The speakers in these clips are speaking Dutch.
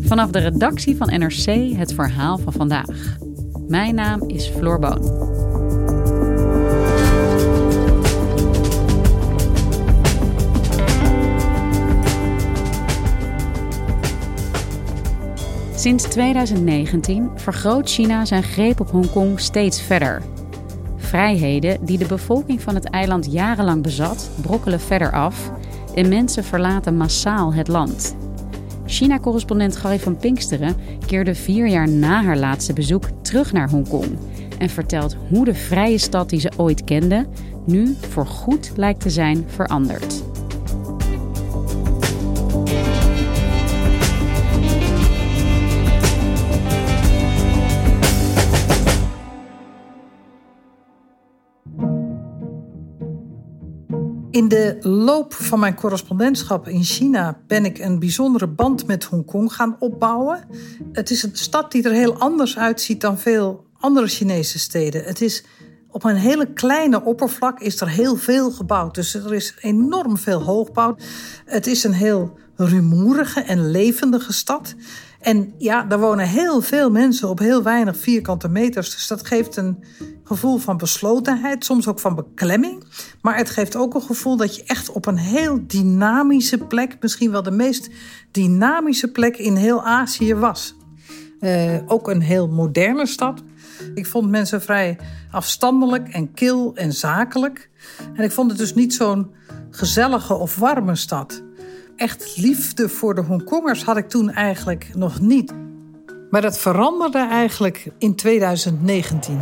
Vanaf de redactie van NRC het verhaal van vandaag. Mijn naam is Floor Boon. Sinds 2019 vergroot China zijn greep op Hongkong steeds verder. Vrijheden die de bevolking van het eiland jarenlang bezat, brokkelen verder af en mensen verlaten massaal het land. China-correspondent Gary van Pinksteren keerde vier jaar na haar laatste bezoek terug naar Hongkong en vertelt hoe de vrije stad die ze ooit kende nu voor goed lijkt te zijn veranderd. In de loop van mijn correspondentschap in China ben ik een bijzondere band met Hongkong gaan opbouwen. Het is een stad die er heel anders uitziet dan veel andere Chinese steden. Het is op een hele kleine oppervlak is er heel veel gebouwd. Dus er is enorm veel hoogbouw. Het is een heel rumoerige en levendige stad. En ja, daar wonen heel veel mensen op heel weinig vierkante meters. Dus dat geeft een gevoel van beslotenheid, soms ook van beklemming. Maar het geeft ook een gevoel dat je echt op een heel dynamische plek, misschien wel de meest dynamische plek in heel Azië was. Uh, ook een heel moderne stad. Ik vond mensen vrij afstandelijk en kil en zakelijk. En ik vond het dus niet zo'n gezellige of warme stad echt liefde voor de Hongkongers had ik toen eigenlijk nog niet. Maar dat veranderde eigenlijk in 2019.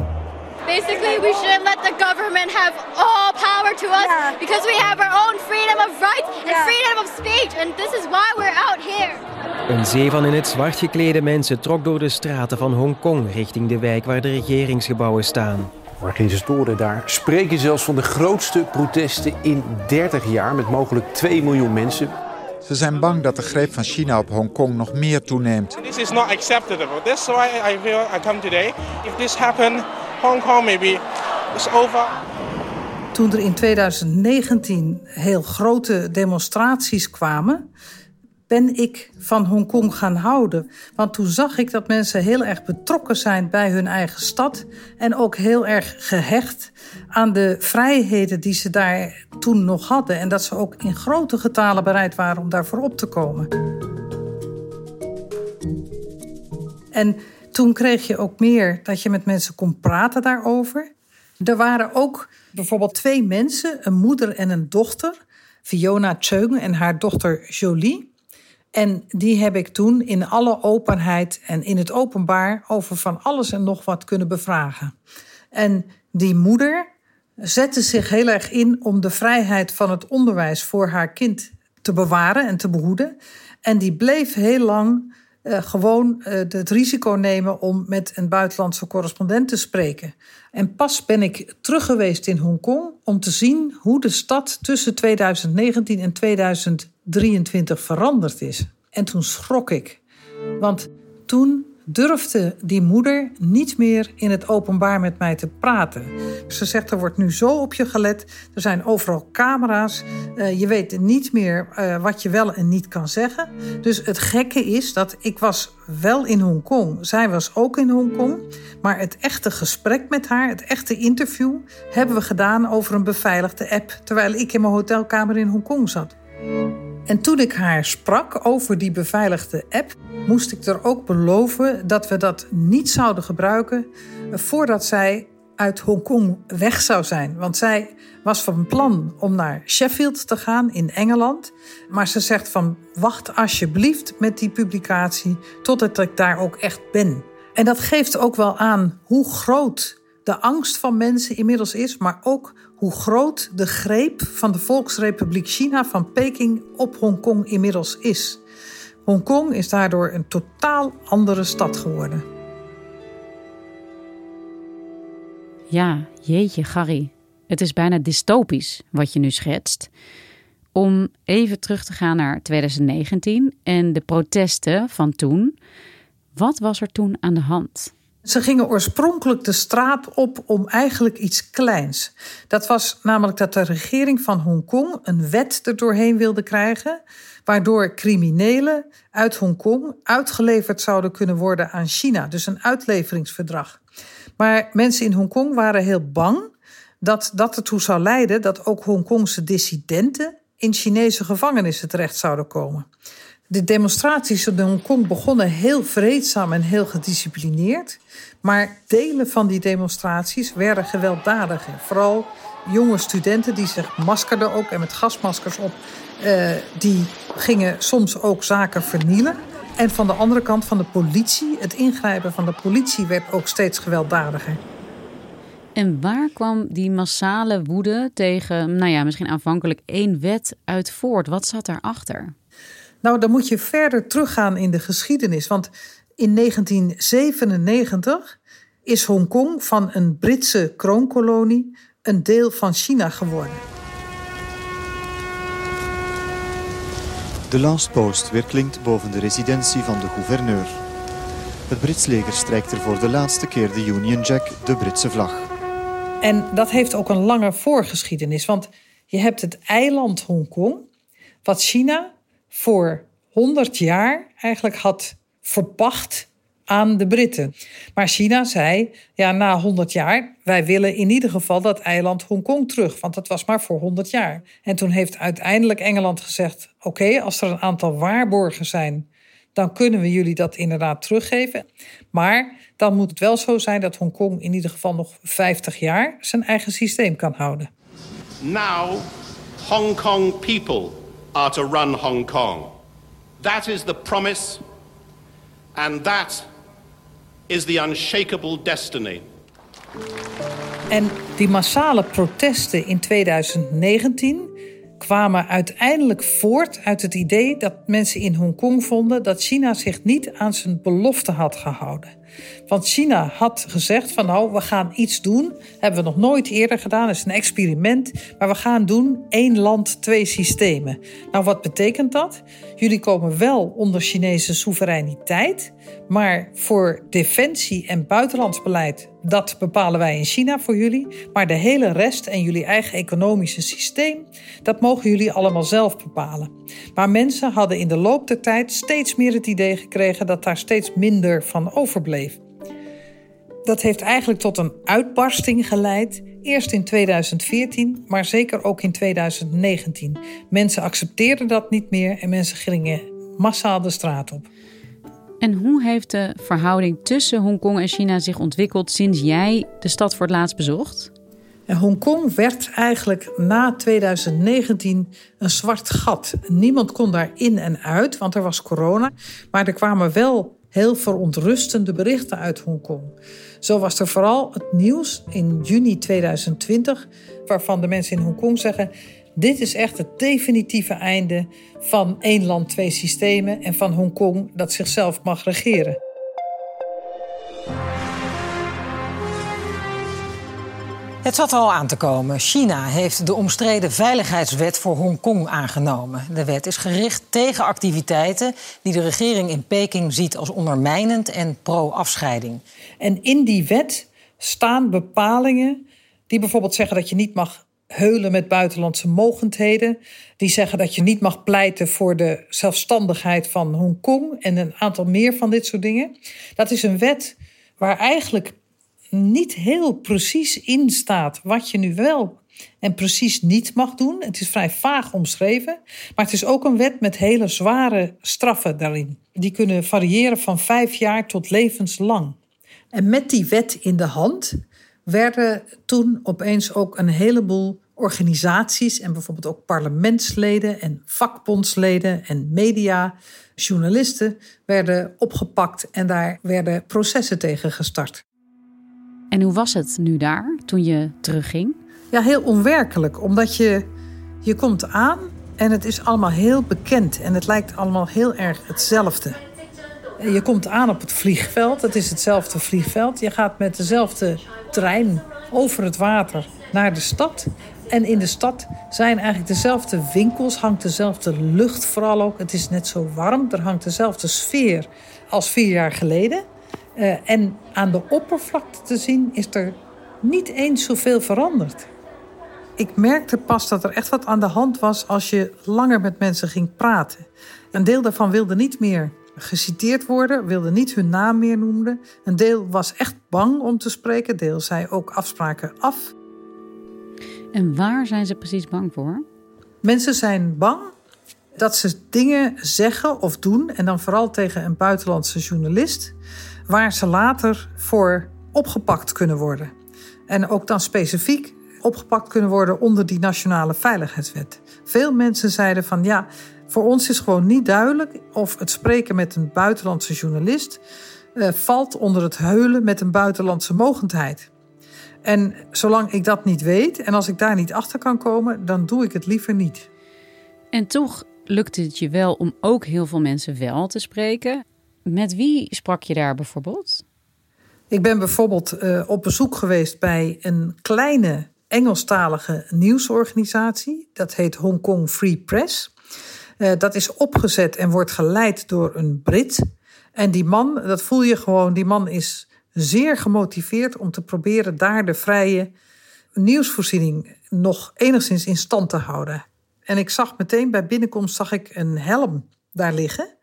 Basically, we shouldn't let the government have all power to us yeah. because we have our own freedom of rights and yeah. freedom of speech. And this is why we're out here. Een zee van in het zwart geklede mensen trok door de straten van Hongkong richting de wijk waar de regeringsgebouwen staan. Organisatoren daar spreken zelfs van de grootste protesten in 30 jaar met mogelijk 2 miljoen mensen. Ze zijn bang dat de greep van China op Hongkong nog meer toeneemt. This is not acceptable. That's why I feel I come today. If this happen, Hong Kong maybe is over. Toen er in 2019 heel grote demonstraties kwamen, ben ik van Hongkong gaan houden. Want toen zag ik dat mensen heel erg betrokken zijn bij hun eigen stad. En ook heel erg gehecht aan de vrijheden die ze daar toen nog hadden. En dat ze ook in grote getalen bereid waren om daarvoor op te komen. En toen kreeg je ook meer dat je met mensen kon praten daarover. Er waren ook bijvoorbeeld twee mensen, een moeder en een dochter. Fiona Cheung en haar dochter Jolie. En die heb ik toen in alle openheid en in het openbaar over van alles en nog wat kunnen bevragen. En die moeder zette zich heel erg in om de vrijheid van het onderwijs voor haar kind te bewaren en te behoeden. En die bleef heel lang uh, gewoon uh, het risico nemen om met een buitenlandse correspondent te spreken. En pas ben ik terug geweest in Hongkong om te zien hoe de stad tussen 2019 en 2023 veranderd is. En toen schrok ik. Want toen durfde die moeder niet meer in het openbaar met mij te praten. Ze zegt, er wordt nu zo op je gelet. Er zijn overal camera's. Uh, je weet niet meer uh, wat je wel en niet kan zeggen. Dus het gekke is dat ik was wel in Hongkong. Zij was ook in Hongkong. Maar het echte gesprek met haar, het echte interview... hebben we gedaan over een beveiligde app... terwijl ik in mijn hotelkamer in Hongkong zat. En toen ik haar sprak over die beveiligde app, moest ik er ook beloven dat we dat niet zouden gebruiken voordat zij uit Hongkong weg zou zijn. Want zij was van plan om naar Sheffield te gaan in Engeland. Maar ze zegt van wacht alsjeblieft met die publicatie totdat ik daar ook echt ben. En dat geeft ook wel aan hoe groot de angst van mensen inmiddels is, maar ook hoe groot de greep van de Volksrepubliek China van Peking op Hongkong inmiddels is. Hongkong is daardoor een totaal andere stad geworden. Ja, jeetje, Gary. Het is bijna dystopisch wat je nu schetst. Om even terug te gaan naar 2019 en de protesten van toen. Wat was er toen aan de hand? Ze gingen oorspronkelijk de straat op om eigenlijk iets kleins. Dat was namelijk dat de regering van Hongkong een wet er doorheen wilde krijgen, waardoor criminelen uit Hongkong uitgeleverd zouden kunnen worden aan China. Dus een uitleveringsverdrag. Maar mensen in Hongkong waren heel bang dat dat ertoe zou leiden dat ook Hongkongse dissidenten in Chinese gevangenissen terecht zouden komen. De demonstraties in Hongkong begonnen heel vreedzaam en heel gedisciplineerd. Maar delen van die demonstraties werden gewelddadiger. Vooral jonge studenten die zich maskerden ook en met gasmaskers op. Uh, die gingen soms ook zaken vernielen. En van de andere kant van de politie, het ingrijpen van de politie werd ook steeds gewelddadiger. En waar kwam die massale woede tegen, nou ja, misschien aanvankelijk één wet uit voort? Wat zat daarachter? Nou, dan moet je verder teruggaan in de geschiedenis. Want in 1997 is Hongkong van een Britse kroonkolonie een deel van China geworden. De last post weer klinkt boven de residentie van de gouverneur. Het Brits leger strijkt er voor de laatste keer de Union Jack, de Britse vlag. En dat heeft ook een lange voorgeschiedenis. Want je hebt het eiland Hongkong, wat China voor 100 jaar eigenlijk had verpacht aan de Britten. Maar China zei, ja, na 100 jaar, wij willen in ieder geval dat eiland Hongkong terug, want dat was maar voor 100 jaar. En toen heeft uiteindelijk Engeland gezegd, oké, als er een aantal waarborgen zijn, dan kunnen we jullie dat inderdaad teruggeven. Maar dan moet het wel zo zijn dat Hongkong in ieder geval nog 50 jaar zijn eigen systeem kan houden. Now, Hong Kong people are to run Hong Kong. That is the promise, and that is the unshakable destiny. En die massale protesten in 2019 kwamen uiteindelijk voort uit het idee dat mensen in Hongkong vonden dat China zich niet aan zijn belofte had gehouden. Want China had gezegd van nou, we gaan iets doen. Hebben we nog nooit eerder gedaan. Is een experiment. Maar we gaan doen één land, twee systemen. Nou, wat betekent dat? Jullie komen wel onder Chinese soevereiniteit. Maar voor defensie en buitenlands beleid, dat bepalen wij in China voor jullie. Maar de hele rest en jullie eigen economische systeem, dat mogen jullie allemaal zelf bepalen. Maar mensen hadden in de loop der tijd steeds meer het idee gekregen dat daar steeds minder van overbleef. Dat heeft eigenlijk tot een uitbarsting geleid. Eerst in 2014, maar zeker ook in 2019. Mensen accepteerden dat niet meer en mensen gingen massaal de straat op. En hoe heeft de verhouding tussen Hongkong en China zich ontwikkeld sinds jij de stad voor het laatst bezocht? Hongkong werd eigenlijk na 2019 een zwart gat. Niemand kon daar in en uit, want er was corona. Maar er kwamen wel heel verontrustende berichten uit Hongkong. Zo was er vooral het nieuws in juni 2020, waarvan de mensen in Hongkong zeggen: dit is echt het definitieve einde van één land, twee systemen en van Hongkong dat zichzelf mag regeren. Het zat al aan te komen. China heeft de omstreden veiligheidswet voor Hongkong aangenomen. De wet is gericht tegen activiteiten die de regering in Peking ziet als ondermijnend en pro-afscheiding. En in die wet staan bepalingen die bijvoorbeeld zeggen dat je niet mag heulen met buitenlandse mogendheden. Die zeggen dat je niet mag pleiten voor de zelfstandigheid van Hongkong en een aantal meer van dit soort dingen. Dat is een wet waar eigenlijk niet heel precies in staat wat je nu wel en precies niet mag doen. Het is vrij vaag omschreven, maar het is ook een wet met hele zware straffen daarin. Die kunnen variëren van vijf jaar tot levenslang. En met die wet in de hand werden toen opeens ook een heleboel organisaties en bijvoorbeeld ook parlementsleden en vakbondsleden en media, journalisten werden opgepakt en daar werden processen tegen gestart. En hoe was het nu daar toen je terugging? Ja, heel onwerkelijk. Omdat je, je komt aan en het is allemaal heel bekend. En het lijkt allemaal heel erg hetzelfde. Je komt aan op het vliegveld. Het is hetzelfde vliegveld. Je gaat met dezelfde trein over het water naar de stad. En in de stad zijn eigenlijk dezelfde winkels, hangt dezelfde lucht vooral ook. Het is net zo warm, er hangt dezelfde sfeer als vier jaar geleden. Uh, en aan de oppervlakte te zien is er niet eens zoveel veranderd. Ik merkte pas dat er echt wat aan de hand was als je langer met mensen ging praten. Een deel daarvan wilde niet meer geciteerd worden, wilde niet hun naam meer noemen. Een deel was echt bang om te spreken, deel zei ook afspraken af. En waar zijn ze precies bang voor? Mensen zijn bang dat ze dingen zeggen of doen, en dan vooral tegen een buitenlandse journalist, waar ze later voor opgepakt kunnen worden. En ook dan specifiek opgepakt kunnen worden onder die nationale veiligheidswet. Veel mensen zeiden van ja, voor ons is gewoon niet duidelijk of het spreken met een buitenlandse journalist uh, valt onder het heulen met een buitenlandse mogendheid. En zolang ik dat niet weet en als ik daar niet achter kan komen, dan doe ik het liever niet. En toch lukte het je wel om ook heel veel mensen wel te spreken. Met wie sprak je daar bijvoorbeeld? Ik ben bijvoorbeeld uh, op bezoek geweest bij een kleine Engelstalige nieuwsorganisatie. Dat heet Hong Kong Free Press. Uh, dat is opgezet en wordt geleid door een Brit. En die man, dat voel je gewoon, die man is zeer gemotiveerd om te proberen daar de vrije nieuwsvoorziening nog enigszins in stand te houden. En ik zag meteen bij binnenkomst zag ik een helm daar liggen.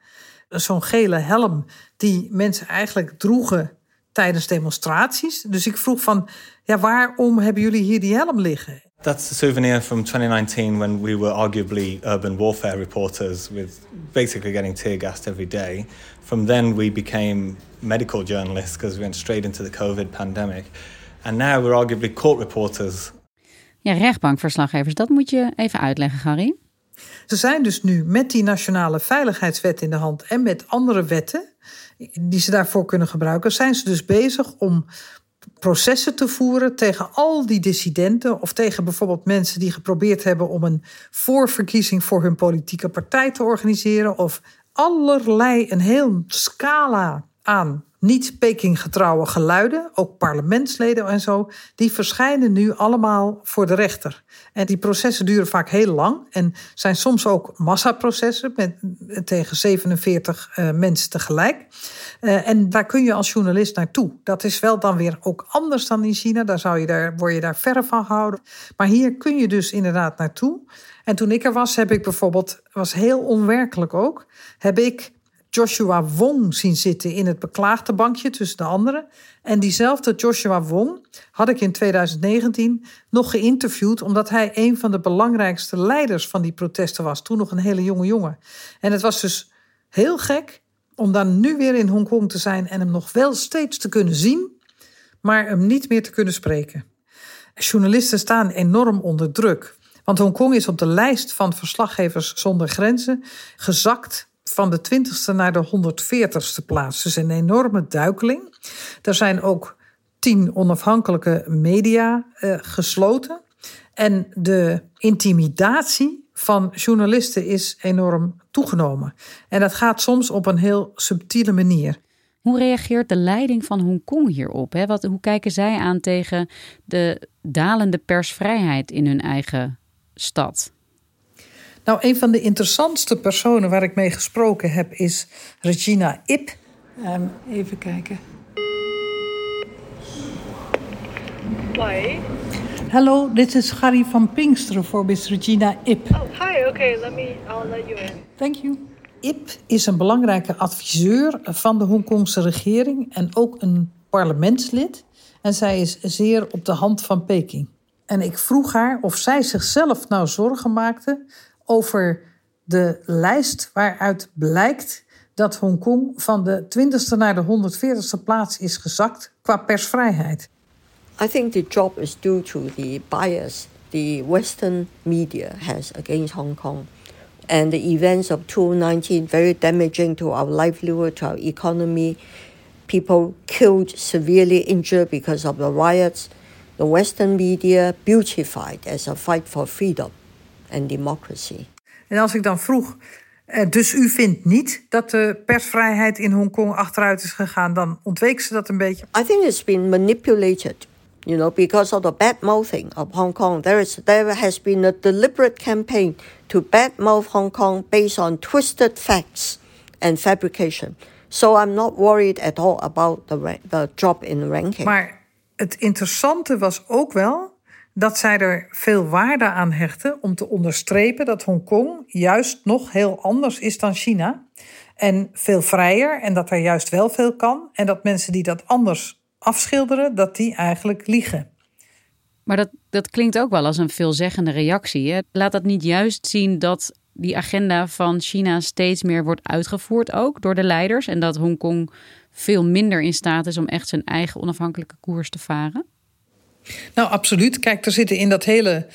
Zo'n gele helm die mensen eigenlijk droegen tijdens demonstraties. Dus ik vroeg van, ja, waarom hebben jullie hier die helm liggen? That's a souvenir from 2019 when we were arguably urban warfare reporters with basically getting tear gassed every day. From then we became medical journalists because we went straight into the COVID pandemic. And now we're arguably court reporters. Ja, rechtbankverslaggevers, dat moet je even uitleggen, Gary. Ze zijn dus nu met die nationale veiligheidswet in de hand en met andere wetten die ze daarvoor kunnen gebruiken, zijn ze dus bezig om processen te voeren tegen al die dissidenten of tegen bijvoorbeeld mensen die geprobeerd hebben om een voorverkiezing voor hun politieke partij te organiseren of allerlei een heel scala aan niet Peking-getrouwe geluiden, ook parlementsleden en zo, die verschijnen nu allemaal voor de rechter. En die processen duren vaak heel lang en zijn soms ook massaprocessen met, tegen 47 uh, mensen tegelijk. Uh, en daar kun je als journalist naartoe. Dat is wel dan weer ook anders dan in China. Daar, zou je daar word je daar verre van gehouden. Maar hier kun je dus inderdaad naartoe. En toen ik er was, heb ik bijvoorbeeld, was heel onwerkelijk ook, heb ik Joshua Wong zien zitten in het beklaagde bankje tussen de anderen. En diezelfde Joshua Wong had ik in 2019 nog geïnterviewd, omdat hij een van de belangrijkste leiders van die protesten was. Toen nog een hele jonge jongen. En het was dus heel gek om dan nu weer in Hongkong te zijn en hem nog wel steeds te kunnen zien, maar hem niet meer te kunnen spreken. Journalisten staan enorm onder druk. Want Hongkong is op de lijst van verslaggevers zonder grenzen gezakt van de 20ste naar de 140ste plaats. Dus een enorme duikeling. Er zijn ook tien onafhankelijke media uh, gesloten. En de intimidatie van journalisten is enorm toegenomen. En dat gaat soms op een heel subtiele manier. Hoe reageert de leiding van Hongkong hierop? Hè? Wat, hoe kijken zij aan tegen de dalende persvrijheid in hun eigen stad? Nou, een van de interessantste personen waar ik mee gesproken heb is Regina Ip. Um, even kijken. Why? Hello, dit is Gary van Pinksteren voor Miss Regina Ip. Oh, hi. Okay, let me. I'll let you in. Thank you. Ip is een belangrijke adviseur van de Hongkongse regering en ook een parlementslid. En zij is zeer op de hand van Peking. En ik vroeg haar of zij zichzelf nou zorgen maakte over de lijst waaruit blijkt dat Hongkong van de 20ste naar de 140ste plaats is gezakt qua persvrijheid. I think the job is due to the bias the Western media has against Hong Kong. And the events of 2019 very damaging to our livelihood, to our economy. people killed, severely injured because of the riots, the Western media beautified as a fight for freedom and democracy. En als ik dan vroeg, eh, dus u vindt niet dat de persvrijheid in Hongkong achteruit is gegaan, dan ontweek ze dat een beetje. I think it's been manipulated, you know, because of the bad mouthing of Hong Kong. There is there has been a deliberate campaign to badmouth Hong Kong based on twisted facts and fabrication. So I'm not worried at all about the the drop in ranking. Maar het interessante was ook wel dat zij er veel waarde aan hechten om te onderstrepen dat Hongkong juist nog heel anders is dan China. En veel vrijer en dat er juist wel veel kan. En dat mensen die dat anders afschilderen, dat die eigenlijk liegen. Maar dat, dat klinkt ook wel als een veelzeggende reactie. Laat dat niet juist zien dat die agenda van China steeds meer wordt uitgevoerd ook door de leiders. En dat Hongkong veel minder in staat is om echt zijn eigen onafhankelijke koers te varen? Nou, absoluut. Kijk, er zitten in dat hele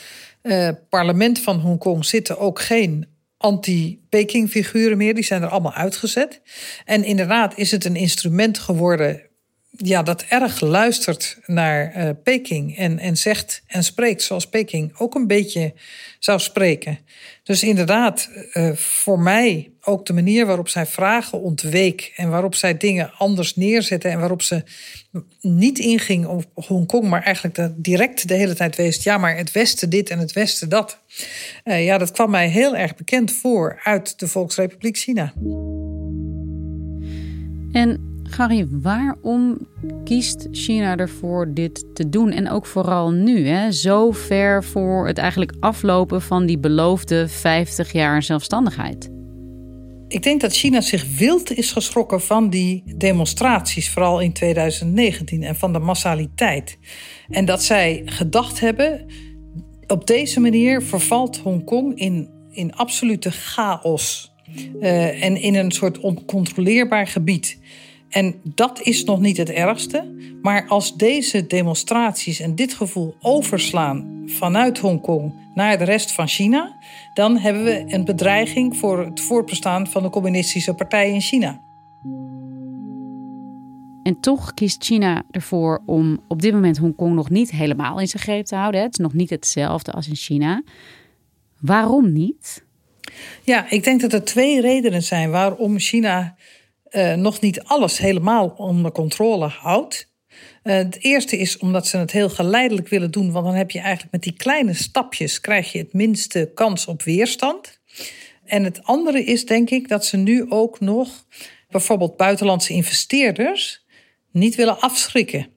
uh, parlement van Hongkong zitten ook geen anti-Peking-figuren meer. Die zijn er allemaal uitgezet. En inderdaad is het een instrument geworden ja, dat erg luistert naar uh, Peking en, en zegt en spreekt zoals Peking ook een beetje zou spreken. Dus inderdaad, uh, voor mij ook de manier waarop zij vragen ontweek en waarop zij dingen anders neerzetten en waarop ze niet inging op Hongkong, maar eigenlijk direct de hele tijd wees, ja, maar het Westen dit en het Westen dat. Uh, ja, dat kwam mij heel erg bekend voor uit de Volksrepubliek China. En Gary, waarom kiest China ervoor dit te doen? En ook vooral nu, hè? zo ver voor het eigenlijk aflopen van die beloofde 50 jaar zelfstandigheid. Ik denk dat China zich wild is geschrokken van die demonstraties, vooral in 2019, en van de massaliteit. En dat zij gedacht hebben, op deze manier vervalt Hongkong in, in absolute chaos. Uh, en in een soort oncontroleerbaar gebied. En dat is nog niet het ergste. Maar als deze demonstraties en dit gevoel overslaan vanuit Hongkong naar de rest van China, dan hebben we een bedreiging voor het voortbestaan van de communistische partij in China. En toch kiest China ervoor om op dit moment Hongkong nog niet helemaal in zijn greep te houden. Het is nog niet hetzelfde als in China. Waarom niet? Ja, ik denk dat er twee redenen zijn waarom China uh, nog niet alles helemaal onder controle houdt. Uh, het eerste is omdat ze het heel geleidelijk willen doen, want dan heb je eigenlijk met die kleine stapjes krijg je het minste kans op weerstand. En het andere is denk ik dat ze nu ook nog bijvoorbeeld buitenlandse investeerders niet willen afschrikken.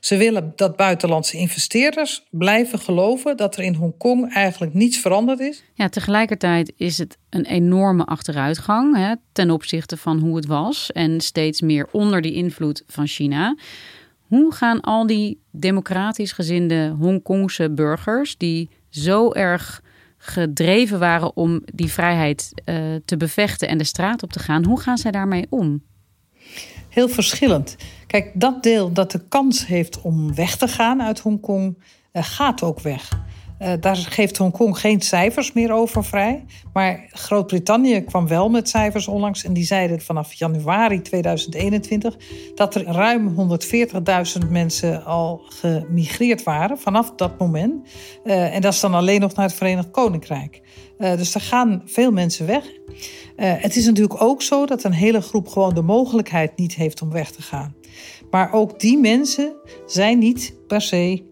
Ze willen dat buitenlandse investeerders blijven geloven dat er in Hongkong eigenlijk niets veranderd is. Ja, tegelijkertijd is het een enorme achteruitgang hè, ten opzichte van hoe het was en steeds meer onder die invloed van China. Hoe gaan al die democratisch gezinde Hongkongse burgers, die zo erg gedreven waren om die vrijheid uh, te bevechten en de straat op te gaan, hoe gaan zij daarmee om? Heel verschillend. Kijk, dat deel dat de kans heeft om weg te gaan uit Hongkong, uh, gaat ook weg. Uh, daar geeft Hongkong geen cijfers meer over vrij. Maar Groot-Brittannië kwam wel met cijfers onlangs. En die zeiden vanaf januari 2021 dat er ruim 140.000 mensen al gemigreerd waren vanaf dat moment. Uh, en dat is dan alleen nog naar het Verenigd Koninkrijk. Uh, dus er gaan veel mensen weg. het is natuurlijk ook zo dat een hele groep gewoon de mogelijkheid niet heeft om weg te gaan. Maar ook die mensen zijn niet per se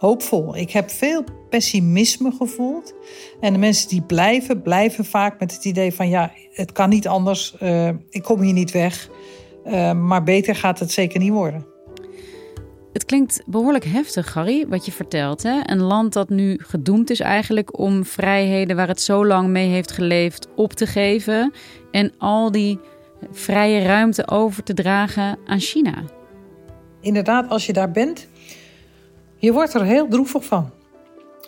hoopvol. Ik heb veel pessimisme gevoeld. En de mensen die blijven, blijven vaak met het idee van ja, het kan niet anders. Uh, ik kom hier niet weg. Uh, maar beter gaat het zeker niet worden. Het klinkt behoorlijk heftig, Harry, wat je vertelt. Hè? Een land dat nu gedoemd is eigenlijk om vrijheden waar het zo lang mee heeft geleefd op te geven. En al die vrije ruimte over te dragen aan China. Inderdaad, als je daar bent, je wordt er heel droevig van.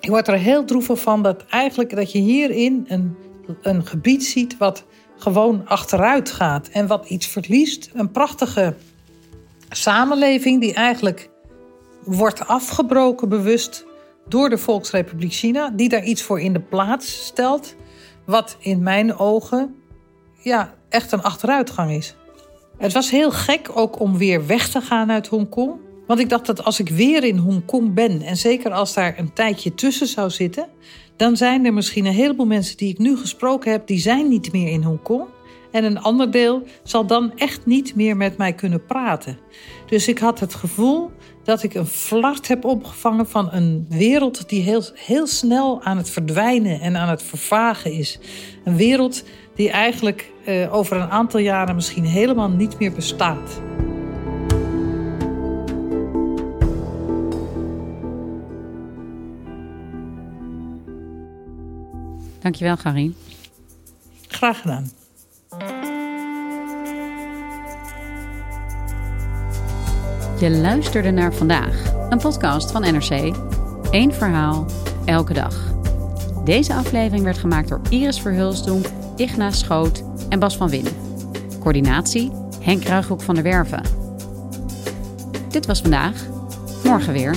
Je wordt er heel droevig van dat eigenlijk dat je hierin een, een gebied ziet wat gewoon achteruit gaat en wat iets verliest. Een prachtige samenleving die eigenlijk wordt afgebroken bewust door de Volksrepubliek China, die daar iets voor in de plaats stelt, wat in mijn ogen ja, echt een achteruitgang is. Het was heel gek ook om weer weg te gaan uit Hongkong. Want ik dacht dat als ik weer in Hongkong ben, en zeker als daar een tijdje tussen zou zitten, dan zijn er misschien een heleboel mensen die ik nu gesproken heb, die zijn niet meer in Hongkong. En een ander deel zal dan echt niet meer met mij kunnen praten. Dus ik had het gevoel dat ik een flart heb opgevangen van een wereld die heel, heel snel aan het verdwijnen en aan het vervagen is. Een wereld die eigenlijk uh, over een aantal jaren misschien helemaal niet meer bestaat. Dankjewel, Karin. Graag gedaan. Je luisterde naar vandaag, een podcast van NRC. Eén verhaal, elke dag. Deze aflevering werd gemaakt door Iris Verhulsdonk, Igna Schoot en Bas van Win. Coördinatie Henk Ruighoek van der Werven. Dit was vandaag. Morgen weer.